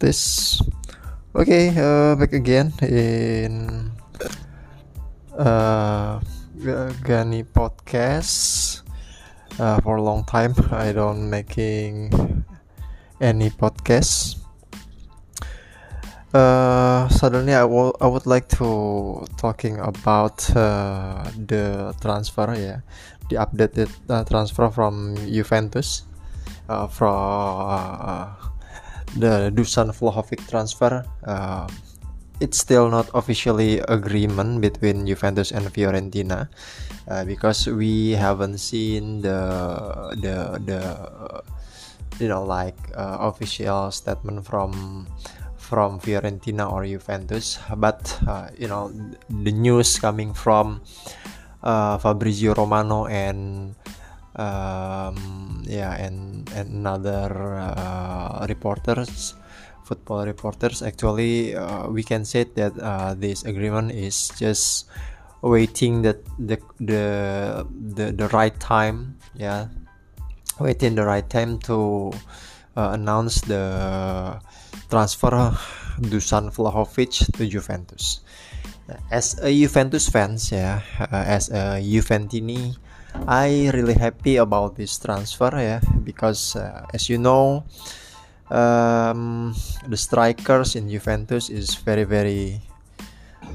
this. Okay, uh, back again in uh, Gani podcast. Uh, for a long time, I don't making any podcasts. Uh, suddenly, I will I would like to talking about uh, the transfer, yeah, the updated uh, transfer from Juventus, uh, from uh, the Dusan Vlahovic transfer. Uh, it's still not officially agreement between Juventus and Fiorentina uh, because we haven't seen the the the you know like uh, official statement from from Fiorentina or Juventus but uh, you know the news coming from uh, Fabrizio Romano and um, yeah and, and another uh, reporters football reporters. Actually uh, we can say that uh, this agreement is just waiting that the, the the the right time yeah. Waiting the right time to uh, announce the transfer Dusan Vlahovic to Juventus. As a Juventus fans yeah uh, as a Juventini I really happy about this transfer yeah because uh, as you know um, the strikers in Juventus is very very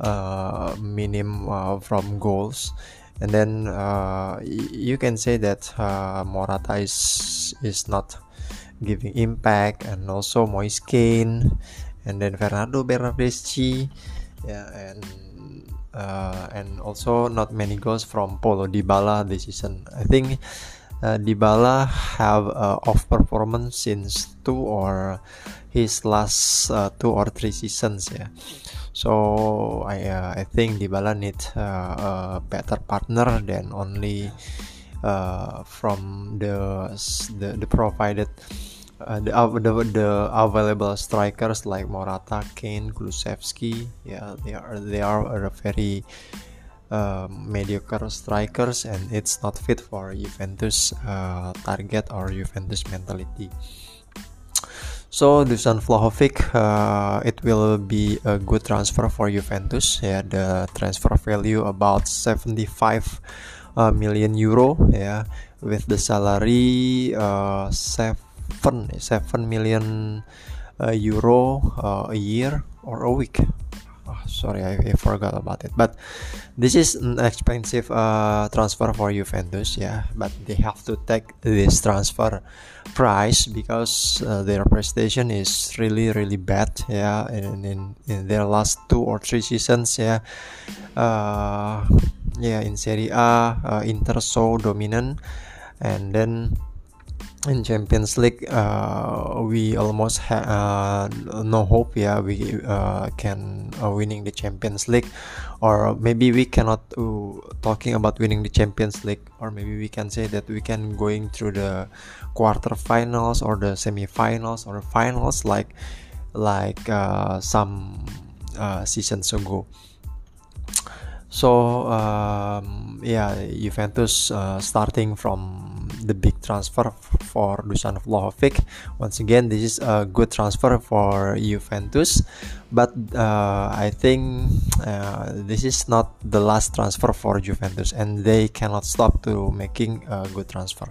uh, minim uh, from goals. And then uh, you can say that uh, Morata is is not giving impact and also Moise Kean and then Fernando Bernardeschi yeah and uh, and also not many goals from Paulo Dybala this season. I think uh, Dybala have uh, off performance since two or his last uh, two or three seasons yeah. So I uh, I think Dybala need uh, a better partner than only uh, from the the, the provided uh, the, the the available strikers like Morata, Kane, Kulusevski, yeah, they are they are a very uh, mediocre strikers, and it's not fit for Juventus uh, target or Juventus mentality. So Dusan Vlahovic, uh, it will be a good transfer for Juventus. Yeah, the transfer value about 75 uh, million euro. Yeah, with the salary uh, seven million uh, euro uh, a year or a week. Oh, sorry, I, I, forgot about it. But this is an expensive uh, transfer for Juventus, yeah. But they have to take this transfer price because uh, their prestation is really really bad, yeah. And in, in their last two or three seasons, yeah, uh, yeah, in Serie A, uh, Inter so dominant, and then in Champions League uh, we almost have uh, no hope yeah we uh, can uh, winning the Champions League. Or maybe we cannot uh, talking about winning the Champions League or maybe we can say that we can going through the quarterfinals or the semifinals or finals like like uh, some seasons ago. So um, yeah Juventus starting from the big transfer for Dusan Vlahovic. Once again, this is a good transfer for Juventus, but uh, I think uh, this is not the last transfer for Juventus, and they cannot stop to making a good transfer.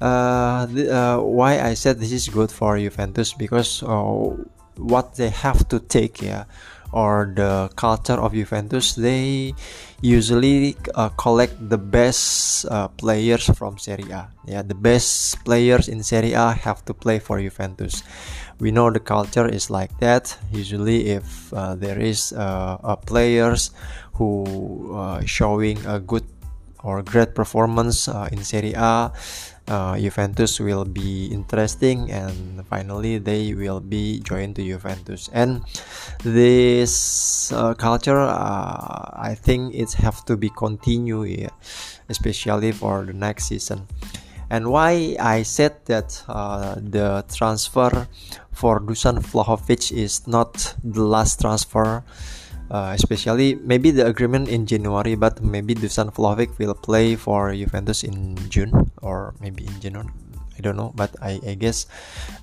Uh, the, uh, why I said this is good for Juventus because uh, what they have to take, yeah or the culture of Juventus, they usually uh, collect the best uh, players from Serie A. Yeah, the best players in Serie A have to play for Juventus. We know the culture is like that. Usually, if uh, there is uh, players who uh, showing a good or great performance uh, in Serie A, uh, Juventus will be interesting and finally they will be joined to Juventus. And this uh, culture uh, I think it have to be continued, here especially for the next season. And why I said that uh, the transfer for Dusan Vlahovic is not the last transfer uh, especially maybe the agreement in January, but maybe Dusan Vlahovic will play for Juventus in June or maybe in January. I don't know, but I, I guess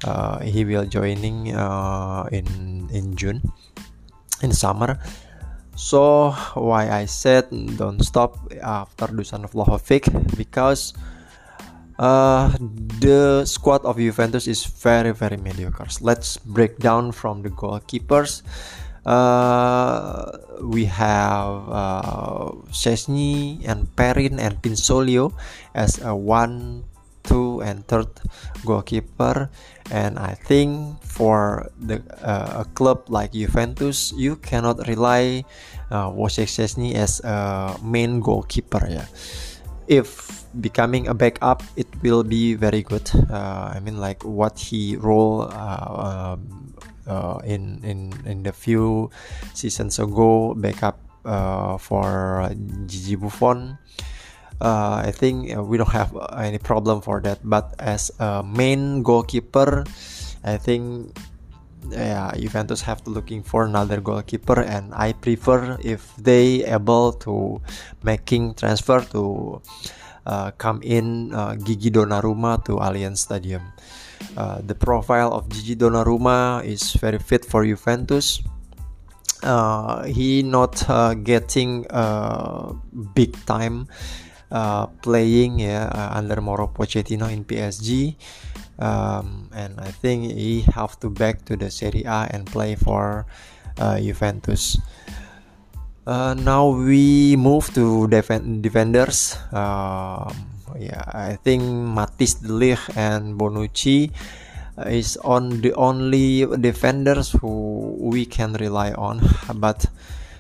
uh, he will joining uh, in in June in summer. So why I said don't stop after Dusan Vlahovic because uh, the squad of Juventus is very very mediocre. Let's break down from the goalkeepers. Uh, we have uh, Szczesny and Perin and Pinsoglio as a one, two, and third goalkeeper. And I think for the uh, a club like Juventus, you cannot rely uh, Wojciech Szczesny as a main goalkeeper. Yeah, if becoming a backup, it will be very good. Uh, I mean, like what he role. Uh, um, uh, in in in the few seasons ago backup uh, for Gigi Buffon. Uh, I think uh, we don't have any problem for that. But as a main goalkeeper, I think yeah Juventus have to looking for another goalkeeper, and I prefer if they able to making transfer to uh, come in uh, Gigi Donnarumma to Allianz Stadium. Uh, the profile of Gigi Donnarumma is very fit for Juventus. Uh, he not uh, getting uh, big time uh, playing yeah under Mauro Pochettino in PSG, um, and I think he have to back to the Serie A and play for Juventus. Uh, now we move to defend defenders. Um, yeah, I think Matthijs de Ligt and Bonucci is on the only defenders who we can rely on. But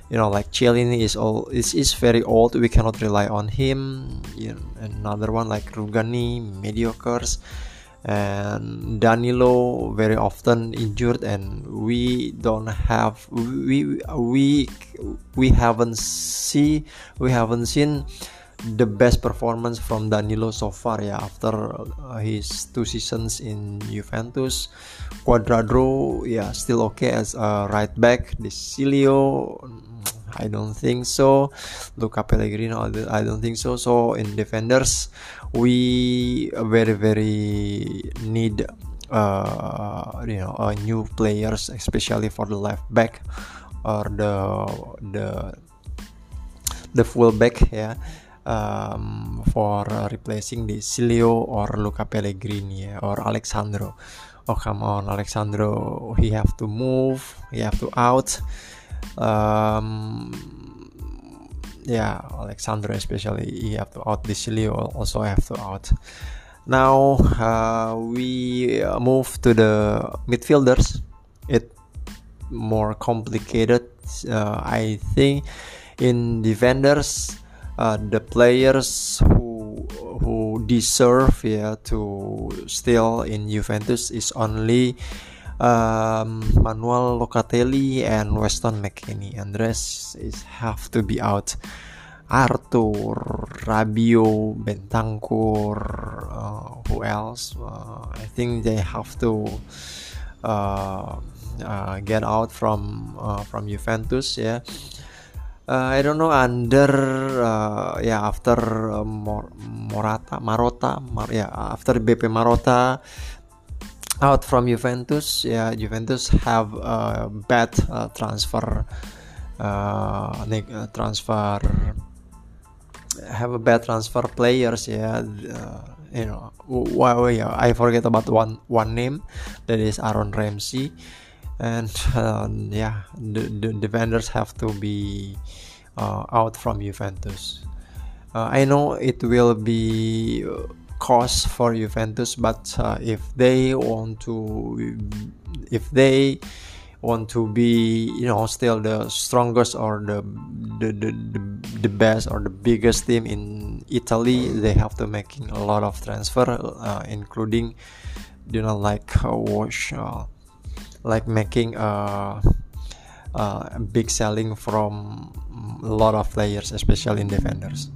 you know, like Chiellini is all is, is very old. We cannot rely on him. You know, another one like Rugani, mediocres, and Danilo very often injured, and we don't have we we we haven't see we haven't seen the best performance from Danilo so far ya after uh, his two seasons in Juventus. Cuadrado ya yeah, still okay as a right back. De Sciglio I don't think so. Luca Pellegrini I don't think so. So in defenders we very very need uh, you know uh, new players especially for the left back or the the the full back yeah um, for uh, replacing De Sciglio or Luca Pellegrini or Alex Sandro. Oh come on, Alex Sandro! He have to move. He have to out. Um, yeah, Alex Sandro especially he have to out. De Sciglio also have to out. Now uh, we move to the midfielders. It more complicated. Uh, I think in defenders uh, the players who who deserve yeah to still in Juventus is only um, Manuel Locatelli and Weston McKennie and the rest is have to be out Arthur, Rabio, Bentancur, uh, who else? Uh, I think they have to uh, uh get out from uh, from Juventus. Yeah, uh, I don't know under uh, yeah after uh, Mor Morata Marota Mar yeah after BP Marota out from Juventus yeah Juventus have a bad uh, transfer uh, transfer have a bad transfer players yeah uh, you know well, yeah I forget about one one name that is Aaron Ramsey and uh, yeah the, the defenders have to be uh, out from Juventus. Uh, I know it will be cost for Juventus but uh, if they want to if they want to be you know still the strongest or the the, the, the, the best or the biggest team in Italy they have to making a lot of transfer uh, including you know like uh, wash uh, like making a, a big selling from a lot of players especially in defenders.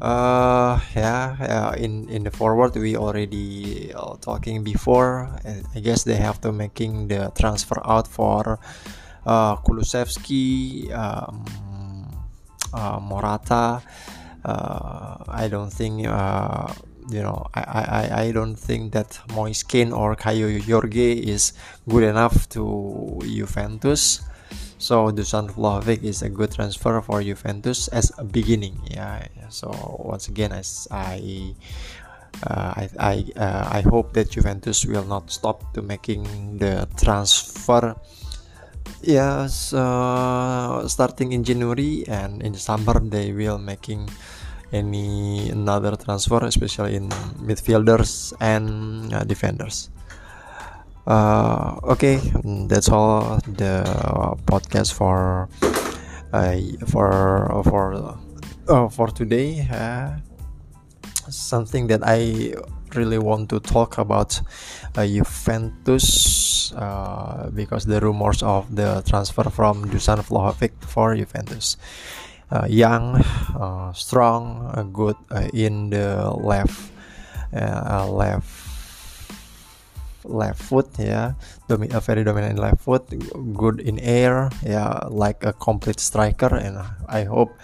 Uh yeah, yeah in in the forward we already uh, talking before i guess they have to making the transfer out for uh kulusevski um, uh, morata. Uh, i don't think uh, you know, I, I, I don't think that Moise Kean or Kaio Jorge is good enough to Juventus. So Dusan Vlahovic is a good transfer for Juventus as a beginning. Yeah. So once again, as I uh, I I, uh, I hope that Juventus will not stop to making the transfer. Yes, uh, starting in January and in the summer they will making any another transfer, especially in midfielders and uh, defenders. Uh, okay, that's all the podcast for uh, for for uh, for today. Uh, something that I really want to talk about uh, Juventus uh, because the rumors of the transfer from Dusan Vlahovic for Juventus young, uh, strong, uh, good uh, in the left uh, left left foot yeah. Domi uh, very dominant left foot good in air yeah like a complete striker. And I hope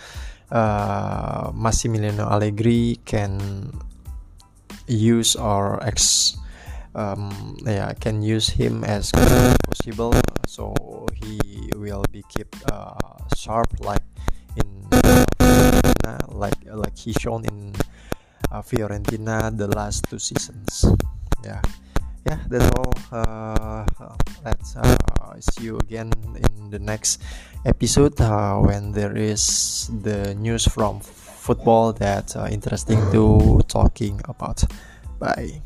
uh, Massimiliano Allegri can use or ex um, yeah can use him as possible. So he will be kept uh, sharp like like like he shown in uh, Fiorentina the last two seasons. Yeah, yeah, that's all. Uh, let's uh, see you again in the next episode uh, when there is the news from football that uh, interesting to talking about. Bye.